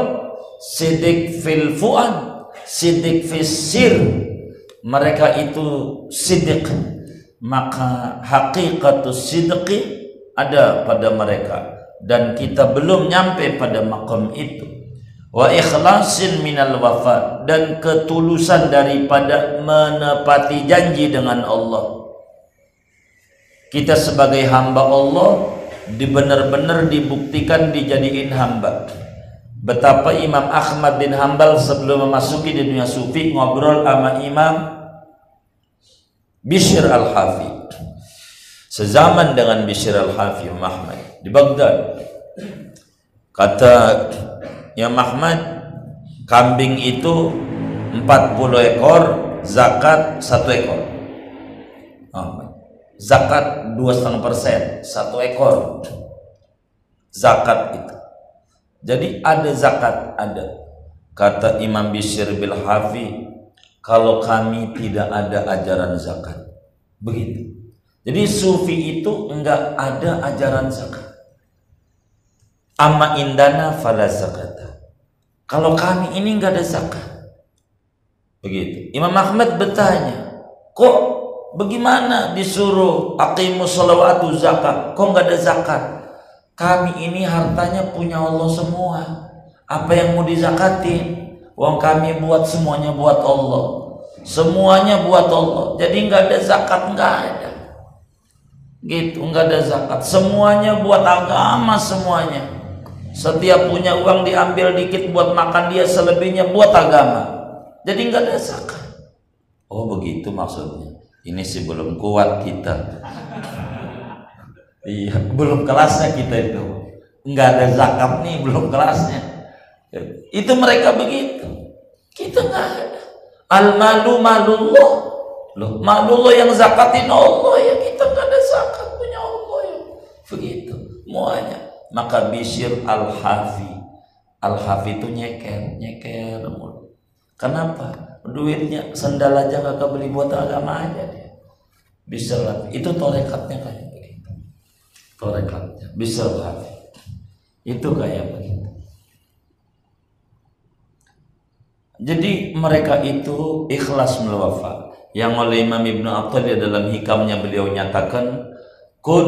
sidik fil fuad sidik fil sir. Mereka itu sidik maka hakikatus sidqi ada pada mereka. Dan kita belum nyampe pada makam itu. Wa ikhlasin minal wafa. Dan ketulusan daripada menepati janji dengan Allah. Kita sebagai hamba Allah benar-benar dibuktikan dijadiin hamba. Betapa Imam Ahmad bin Hambal sebelum memasuki dunia sufi ngobrol sama Imam Bishr al-Hafi. Sezaman dengan Bishr al-Hafi Ahmad. Di Baghdad. Kata Ya Muhammad kambing itu 40 ekor zakat satu ekor. Zakat dua setengah persen satu ekor. Zakat itu. Jadi ada zakat ada. Kata Imam Bishr bil Hafi kalau kami tidak ada ajaran zakat begitu jadi sufi itu enggak ada ajaran zakat amma indana fala zakat kalau kami ini nggak ada zakat. Begitu. Imam Ahmad bertanya, kok bagaimana disuruh aqimus salawatu zakat? Kok nggak ada zakat? Kami ini hartanya punya Allah semua. Apa yang mau dizakatin? Uang kami buat semuanya buat Allah. Semuanya buat Allah. Jadi nggak ada zakat nggak ada. Gitu nggak ada zakat. Semuanya buat agama semuanya. Setiap punya uang diambil dikit buat makan dia, selebihnya buat agama. Jadi nggak ada zakat. Oh begitu maksudnya. Ini sih belum kuat kita. iya, belum kelasnya kita itu. Nggak ada zakat nih, belum kelasnya. Itu mereka begitu. Kita nggak ada. Al malu malullah. Loh, malullah yang zakatin Allah ya. Kita nggak ada zakat punya Allah ya. Begitu. Muanya. Maka Bishr al-Hafi. al-Hafi itu nyeker nyeker kenapa? Duitnya sendal aja gak beli buat agama aja dia. Bishr itu torekatnya kayak begitu. Torekatnya Bishr al-Hafi itu kayak begitu jadi mereka itu ikhlas melawafa yang oleh Imam Ibnu Athaillah dalam hikamnya beliau nyatakan kun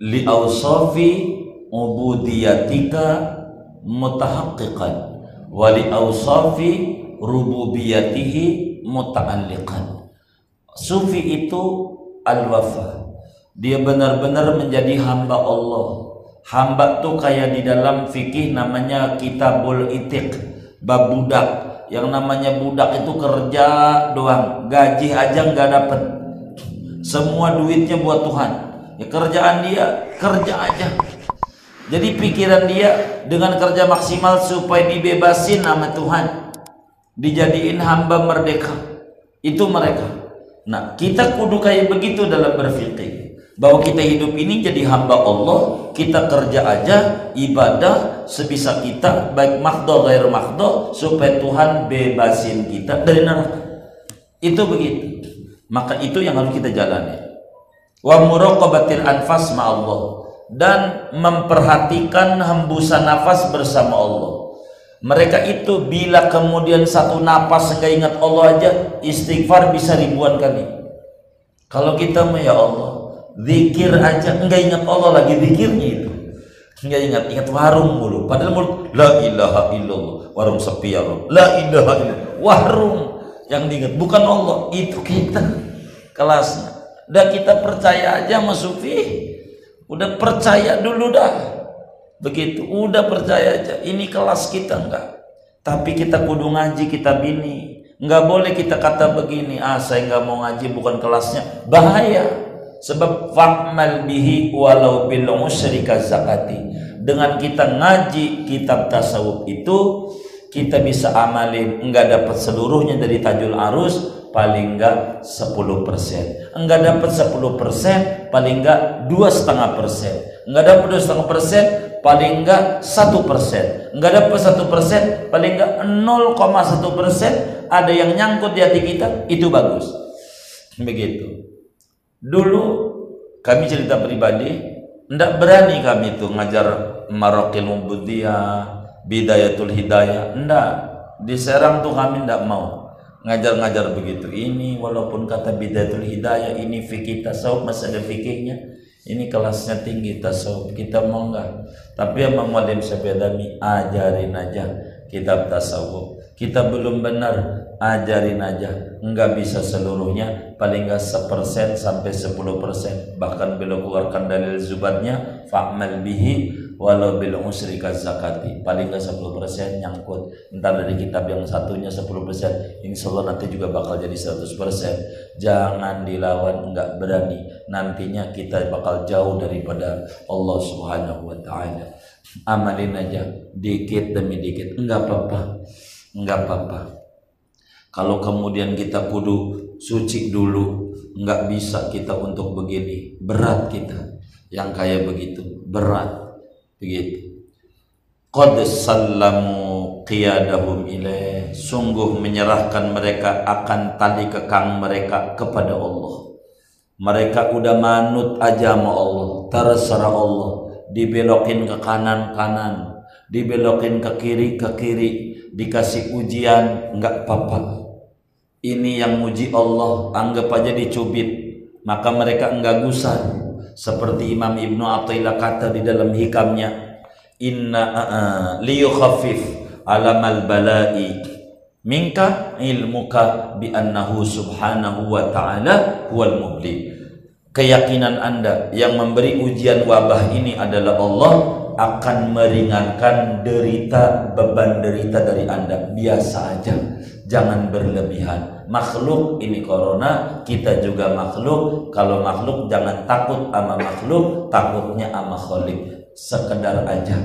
li awsafi ubudiyatika mutahaqqiqan wa li awsafi rububiyatihi muta'alliqan. Sufi itu al-wafa. Dia benar-benar menjadi hamba Allah. Hamba tuh kayak di dalam fikih namanya kitabul itik bab budak yang namanya budak itu kerja doang gaji aja nggak dapet semua duitnya buat Tuhan ya kerjaan dia kerja aja jadi pikiran dia dengan kerja maksimal supaya dibebasin nama Tuhan. Dijadiin hamba merdeka. Itu mereka. Nah, kita kudu kayak begitu dalam berfikir. Bahwa kita hidup ini jadi hamba Allah, kita kerja aja, ibadah sebisa kita, baik makdo gair makdo, supaya Tuhan bebasin kita dari neraka. Itu begitu. Maka itu yang harus kita jalani. Wa muraqabatil anfas ma Allah dan memperhatikan hembusan nafas bersama Allah. Mereka itu bila kemudian satu nafas nggak ingat Allah aja, istighfar bisa ribuan kali. Kalau kita ya Allah, zikir aja nggak ingat Allah lagi zikirnya itu. Nggak ingat, ingat warung mulu. Padahal mulu la ilaha illallah, warung sepi ya Allah. La ilaha illallah, warung yang diingat bukan Allah, itu kita kelasnya. Dan kita percaya aja sama sufi Udah percaya dulu dah. Begitu, udah percaya aja. Ini kelas kita enggak. Tapi kita kudu ngaji kita bini. Enggak boleh kita kata begini, ah saya enggak mau ngaji bukan kelasnya. Bahaya. Sebab fa'mal bihi walau bil musyrika zakati. Dengan kita ngaji kitab tasawuf itu kita bisa amalin enggak dapat seluruhnya dari tajul arus paling enggak 10 persen. Enggak dapat 10 persen paling enggak dua setengah persen. Enggak dapat dua setengah persen paling enggak satu persen. Enggak dapat satu persen paling enggak 0,1 persen. Ada yang nyangkut di hati kita itu bagus. Begitu dulu kami cerita pribadi Ndak berani kami itu ngajar marokil mubudiyah, bidayatul hidayah. Ndak. Di Serang tuh kami ndak mau ngajar-ngajar begitu. Ini walaupun kata bidayatul hidayah ini fikih tasawuf masih ada fikihnya. Ini kelasnya tinggi tasawuf. Kita mau enggak? Tapi yang Muhammad Syabedami ajarin aja kitab tasawuf kita belum benar ajarin aja. Nggak bisa seluruhnya. Paling nggak sepersen sampai sepuluh persen. Bahkan bila keluarkan dalil zubatnya fa'mal bihi walau bil usri zakati. Paling nggak sepuluh persen nyangkut. Entar dari kitab yang satunya sepuluh persen insya Allah nanti juga bakal jadi seratus persen. Jangan dilawan nggak berani. Nantinya kita bakal jauh daripada Allah subhanahu wa ta'ala. Amalin aja dikit demi dikit. Enggak apa-apa. Nggak apa-apa kalau kemudian kita kudu suci dulu nggak bisa kita untuk begini. Berat kita yang kayak begitu berat. Begitu. Qad sallamu qiyadahum ilaih. Sungguh menyerahkan mereka akan tali kekang mereka kepada Allah. Mereka udah manut aja sama Allah. Terserah Allah. Dibelokin ke kanan kanan dibelokin ke kiri ke kiri. Dikasih ujian nggak apa-apa ini yang muji Allah anggap aja dicubit. Maka mereka enggak gusar seperti Imam Ibnu Athaillah kata di dalam hikamnya inna uh, liyukhaffif alamal balai minka ilmuka bi annahu subhanahu wa ta'ala huwal mubli. Keyakinan anda yang memberi ujian wabah ini adalah Allah akan meringankan derita beban derita dari Anda. Biasa aja jangan berlebihan. Makhluk ini corona kita juga makhluk. Kalau makhluk jangan takut sama makhluk takutnya sama kholik sekedar aja.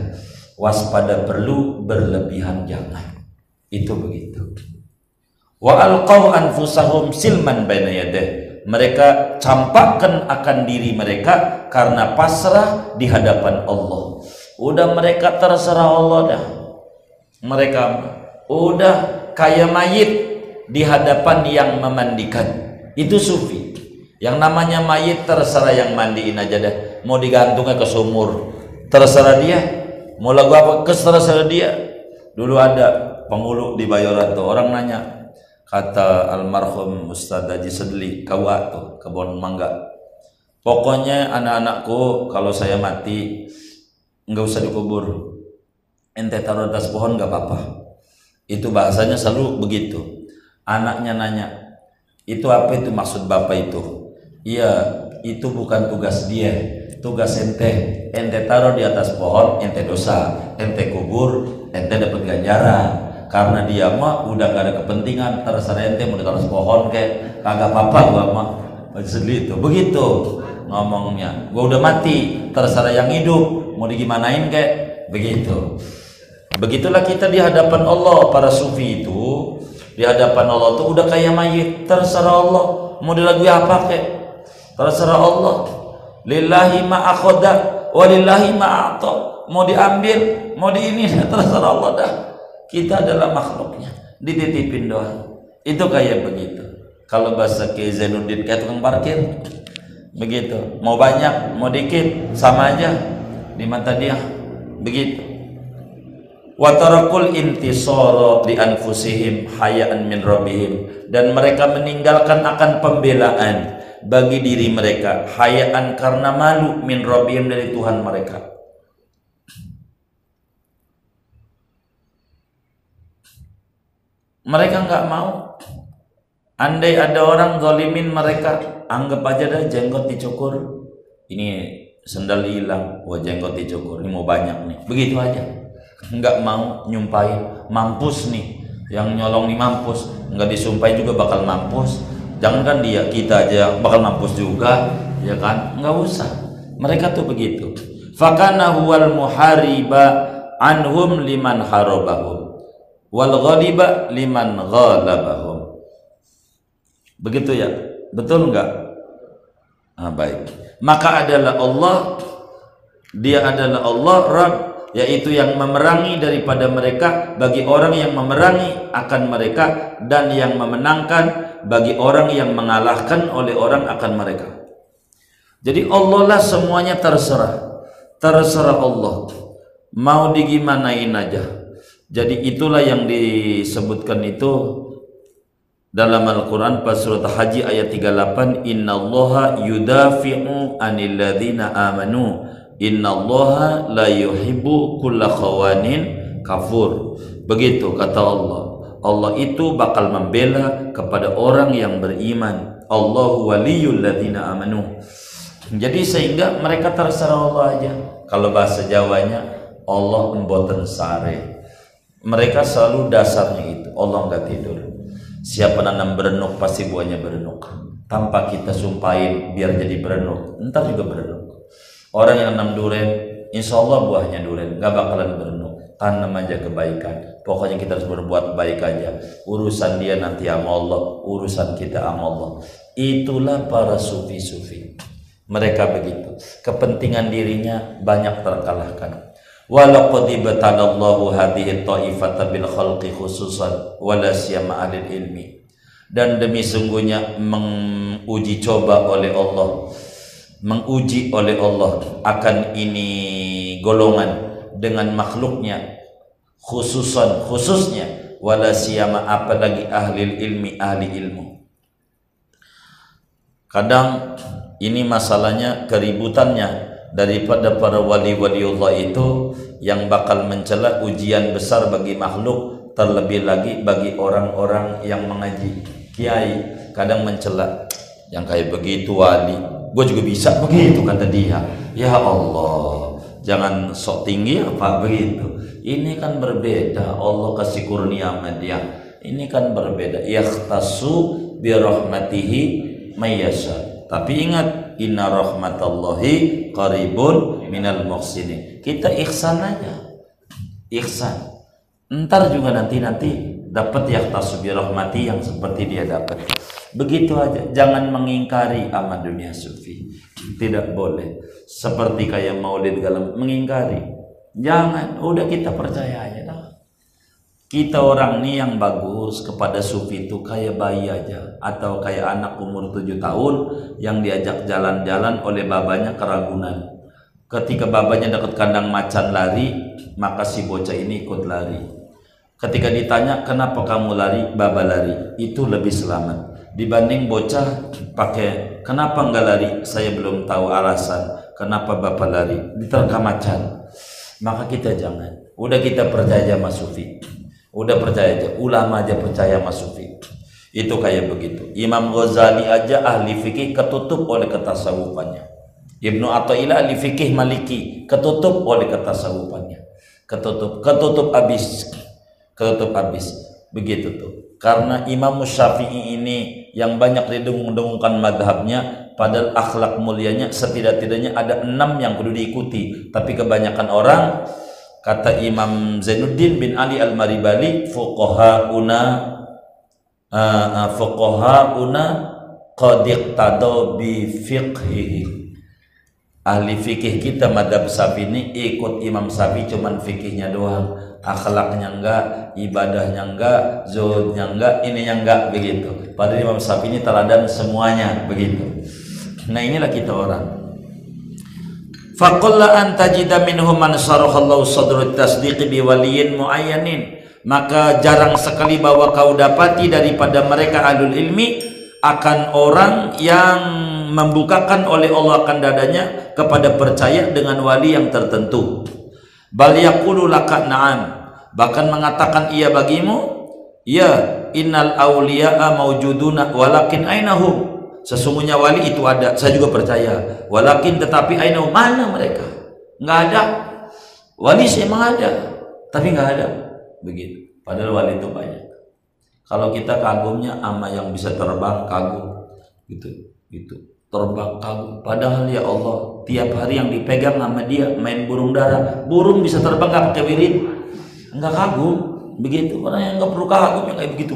Waspada perlu berlebihan jangan. Itu begitu. Wa alqaw anfusahum silman baina mereka campakkan akan diri mereka karena pasrah di hadapan Allah. Udah mereka terserah Allah dah. Mereka udah kayak mayit di hadapan yang memandikan. Itu sufi. Yang namanya mayit terserah yang mandiin aja dah. Mau digantungnya ke sumur, terserah dia. Mau lagu apa terserah dia. Dulu ada pengulu di Bayoran tuh orang nanya kata almarhum Ustadz Haji Sedli kawa tuh kebun mangga pokoknya anak-anakku kalau saya mati nggak usah dikubur ente taruh atas pohon nggak apa-apa itu bahasanya selalu begitu. Anaknya nanya itu apa itu maksud bapak itu? Iya itu bukan tugas dia. Tugas ente. Ente taruh di atas pohon ente dosa. Ente kubur ente dapat ganjaran. Karena dia mah udah gak ada kepentingan. Terserah ente mau di atas pohon kayak kagak apa-apa gua mah. Sedih itu. Begitu ngomongnya. Gua udah mati. Terserah yang hidup. Mau digimanain kayak begitu begitulah kita di hadapan Allah. Para sufi itu di hadapan Allah tuh udah kayak mayit. Terserah Allah. Mau dilagui apa kayak terserah Allah. Lillahi ma akhoda walillahi ma ato mau diambil mau di ini terserah Allah dah. Kita adalah makhluknya. Dititipin doang. Itu kayak begitu. Kalau bahasa ke Zainuddin kayak tukang parkir. Begitu. Mau banyak mau dikit sama aja. Di mata dia. Begitu wa tarakul intisara li anfusihim hayaan min rabbihim. Dan mereka meninggalkan akan pembelaan bagi diri mereka. Hayaan karena malu min rabbihim dari Tuhan mereka. Mereka nggak mau. Andai ada orang zalimin mereka anggap aja dah jenggot dicukur. Ini sendal hilang wah jenggot dicukur. Ini mau banyak nih. Begitu aja nggak mau nyumpain mampus nih. Yang nyolong nih mampus. Nggak disumpahi juga bakal mampus. Jangan kan dia kita aja bakal mampus juga ya kan? Nggak usah. Mereka tuh begitu. Fakana huwal muhariba anhum liman harabahum wal ghaliba liman ghalabahum. Begitu ya? Betul nggak? Ah, baik. Maka adalah Allah dia adalah Allah Rabb yaitu yang memerangi daripada mereka bagi orang yang memerangi akan mereka dan yang memenangkan bagi orang yang mengalahkan oleh orang akan mereka. Jadi Allah lah semuanya terserah. Terserah Allah. Mau digimanain aja. Jadi itulah yang disebutkan itu dalam Al-Quran pas surat Haji ayat 38 Innallaha yudafi'u anil ladhina amanu Innallaha la yuhibbu kulla khawanin kafur. Begitu kata Allah. Allah itu bakal membela kepada orang yang beriman. Allahu waliyul ladhina amanu. Jadi sehingga mereka terserah Allah aja. Kalau bahasa Jawanya Allah memboten sare. Mereka selalu dasarnya itu. Allah nggak tidur. Siapa nanam berenuk pasti buahnya berenuk. Tanpa kita sumpahin biar jadi berenuk, entar juga berenuk. Orang yang nanam duren, insya Allah buahnya duren, gak bakalan berenuk. Tanam aja kebaikan. Pokoknya kita harus berbuat baik aja. Urusan dia nanti sama Allah, urusan kita sama Allah. Itulah para sufi-sufi. Mereka begitu. Kepentingan dirinya banyak terkalahkan. Walaqad ibtalallahu hadhihi ta'ifata bil khalqi khususan wala siyama ilmi. Dan demi sungguhnya menguji coba oleh Allah menguji oleh Allah akan ini golongan dengan makhluknya khususan khususnya wala siyama apalagi ahli ilmi ahli ilmu. Kadang ini masalahnya keributannya daripada para wali-wali Allah itu yang bakal mencela ujian besar bagi makhluk terlebih lagi bagi orang-orang yang mengaji. Kiai kadang mencela yang kayak begitu wali gue juga bisa begitu kata dia. Ya Allah jangan sok tinggi apa begitu. Ini kan berbeda. Allah kasih kurnia sama dia. Ini kan berbeda. Yakhtasu bi rahmatihi mayyasha tapi ingat inna rahmatallahi qaribun minal muhsinin. Kita ihsan aja. Ihsan. Ntar juga nanti nanti dapat yang tasubi rahmati yang seperti dia dapat. Begitu aja. Jangan mengingkari amat dunia sufi. Tidak boleh. Seperti kayak maulid galam mengingkari. Jangan. Udah kita percaya aja dah. Kita orang nih yang bagus kepada sufi itu kayak bayi aja. Atau kayak anak umur tujuh tahun yang diajak jalan-jalan oleh babanya keragunan. Ketika babanya dekat kandang macan lari maka si bocah ini ikut lari ketika ditanya kenapa kamu lari baba lari itu lebih selamat dibanding bocah pakai kenapa enggak lari saya belum tahu alasan kenapa bapak lari diterkam macan maka kita jangan udah kita percaya sama sufi Udah percaya aja, ulama aja percaya sama sufi. Itu kayak begitu. Imam Ghazali aja ahli fikih ketutup oleh ketasawufannya. Ibnu Athaillah ahli fikih Maliki ketutup oleh ketasawufannya. Ketutup, ketutup habis. Ketutup habis. Begitu tuh. Karena Imam Syafi'i ini yang banyak didengung-dengungkan madhabnya padahal akhlak mulianya setidak-tidaknya ada enam yang perlu diikuti tapi kebanyakan orang kata Imam Zainuddin bin Ali Al-Maribali fuqahauna uh, fuqahauna bi fiqhihi ahli fikih kita madhab Syafi'i ini ikut Imam Syafi'i cuman fikihnya doang akhlaknya enggak ibadahnya enggak zuhudnya enggak ininya enggak begitu padahal Imam Syafi'i ini teladan semuanya begitu nah inilah kita orang Faqalla an tajida minhum man sarahallahu sadrut tasdiq bi waliyin muayyanin. Maka jarang sekali bahwa kau dapati daripada mereka alul ilmi akan orang yang membukakan oleh Allah akan dadanya kepada percaya dengan wali yang tertentu. Bal yaqulu na'am. Bahkan mengatakan ia bagimu, ya innal awliya'a mawjuduna walakin ainahum Sesungguhnya wali itu ada, saya juga percaya. Walakin tetapi aina mana mereka? Nggak ada. Wali sih emang ada, tapi nggak ada. Begitu. Padahal wali itu banyak. Kalau kita kagumnya ama yang bisa terbang kagum, gitu, gitu. Terbang kagum. Padahal ya Allah, tiap hari yang dipegang sama dia main burung dara, burung bisa terbang nggak pakai wirid, nggak kagum. Begitu. Orang yang nggak perlu kagum yang kayak begitu.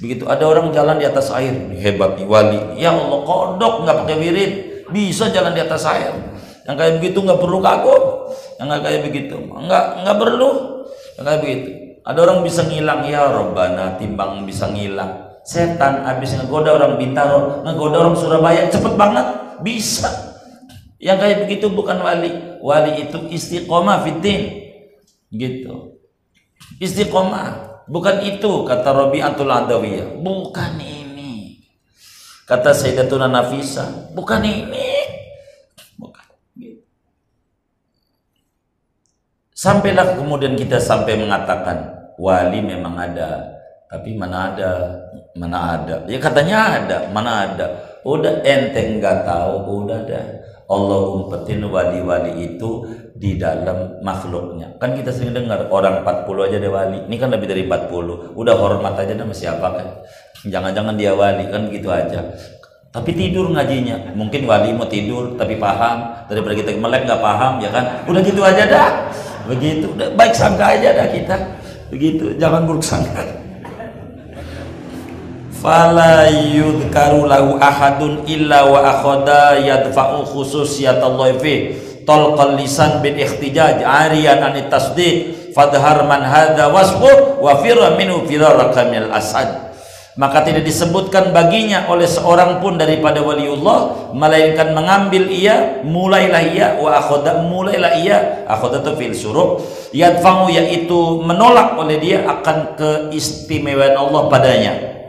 Begitu ada orang jalan di atas air, hebat nih wali. Ya Allah, kodok nggak pakai wirid, bisa jalan di atas air. Yang kayak begitu nggak perlu kagum. Yang nggak kayak begitu, nggak nggak perlu. Yang kayak begitu. Ada orang bisa ngilang ya Robbana, timbang bisa ngilang. Setan habis ngegoda orang Bintaro, ngegoda orang Surabaya cepet banget, bisa. Yang kayak begitu bukan wali. wali itu istiqomah fitin gitu. Istiqomah. Bukan itu kata Rabi'atul Adawiyah. Bukan ini. Kata Sayyidatuna Nafisa. Bukan ini. Bukan. Gitu. sampailah kemudian kita sampai mengatakan wali memang ada. Tapi mana ada? Mana ada? Ya katanya ada. Mana ada? Udah enteng nggak tahu udah ada Allah umpetin wali-wali itu di dalam makhluknya. Kan kita sering dengar orang 40 aja dia wali. Ini kan lebih dari 40 udah hormat aja nama siapa kan? Jangan-jangan dia wali kan gitu aja. Tapi tidur ngajinya. Mungkin wali mau tidur tapi paham. Daripada kita melek nggak paham ya kan? Udah gitu aja dah. Begitu. Udah baik sangka aja dah kita. Begitu. Jangan buruk sangka fala yudhkaru lahu ahadun illa wa akhada yadfa'u khususiyatallahi fi. Talqal lisan bil ihtijaj ariyan an tasdiq. Fadhar man hadha wasfu wa firra minhu firaraka minal asad. Maka tidak disebutkan baginya oleh seorang pun daripada waliullah melainkan mengambil ia mulailah ia wa akhada mulailah ia akhadatu fil suruh yadfa'u yaitu menolak oleh dia akan keistimewaan Allah padanya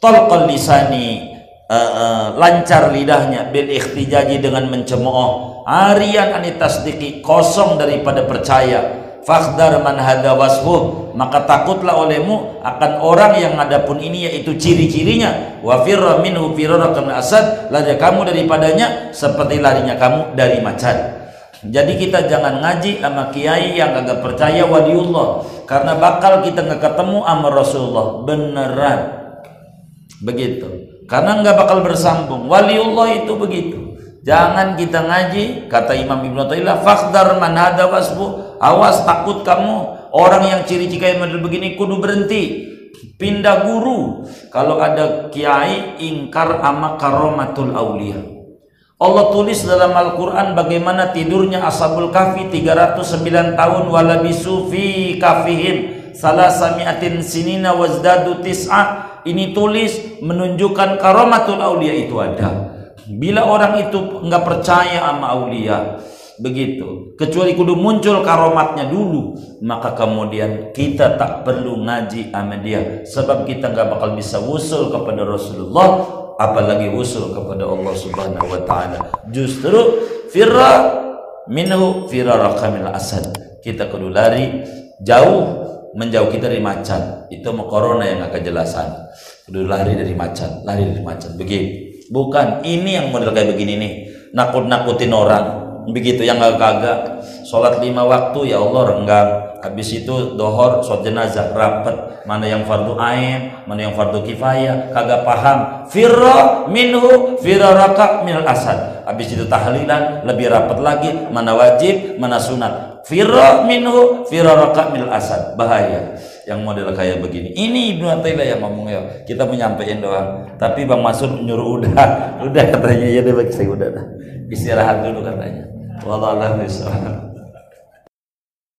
talqal lisani uh, uh, lancar lidahnya bil ikhtijaji dengan mencemooh. Arian anitasdiki kosong daripada percaya. Fakhdar man wasfuh maka takutlah olehmu akan orang yang adapun ini yaitu ciri-cirinya. Wa firra minhu firarakan asad lari kamu daripadanya seperti larinya kamu dari macan. Jadi kita jangan ngaji sama kiai yang agak percaya waliullah. Karena bakal kita nggak ketemu sama Rasulullah. Beneran begitu. Karena nggak bakal bersambung. Waliullah itu begitu. Jangan kita ngaji kata Imam Ibnu Taimiyah fakhdar man hada wasbu. Awas takut kamu. Orang yang ciri-ciri model begini kudu berhenti. Pindah guru. Kalau ada kiai ingkar ama karomatul aulia. Allah tulis dalam Al-Quran bagaimana tidurnya Ashabul Kahfi 309 tahun walabisu fi kafihim salah samiatin sinina wazdadu tis'ah ini tulis menunjukkan karomatul aulia itu ada. Bila orang itu nggak percaya sama aulia, begitu. Kecuali kudu muncul karomatnya dulu, maka kemudian kita tak perlu ngaji sama dia, sebab kita nggak bakal bisa usul kepada Rasulullah, apalagi usul kepada Allah Subhanahu Wa Taala. Justru firra minhu firara kamil asad. Kita kudu lari jauh menjauh kita dari macan. Itu mau corona yang akan jelasan. Udah lari dari macan lari dari macan. Begitu. Bukan ini yang model kayak begini nih. Nakut nakutin orang. Begitu yang gak kagak sholat lima waktu ya Allah renggang. Habis itu dohor sholat jenazah. Rapat. Mana yang fardu ain mana yang fardu kifayah. Kagak paham. Firra minhu firaraka minal asad. Habis itu tahlilan lebih rapat lagi. Mana wajib mana sunat Firra minhu firaraka mil asad. Bahaya. Yang model kayak begini. Ini Ibnu Athaillah yang ngomong ya. Kita menyampaikan doang. Tapi Bang Masud nyuruh udah. Udah katanya ya deh bagi saya udah dah. Istirahat dulu katanya. Wallahu a'lam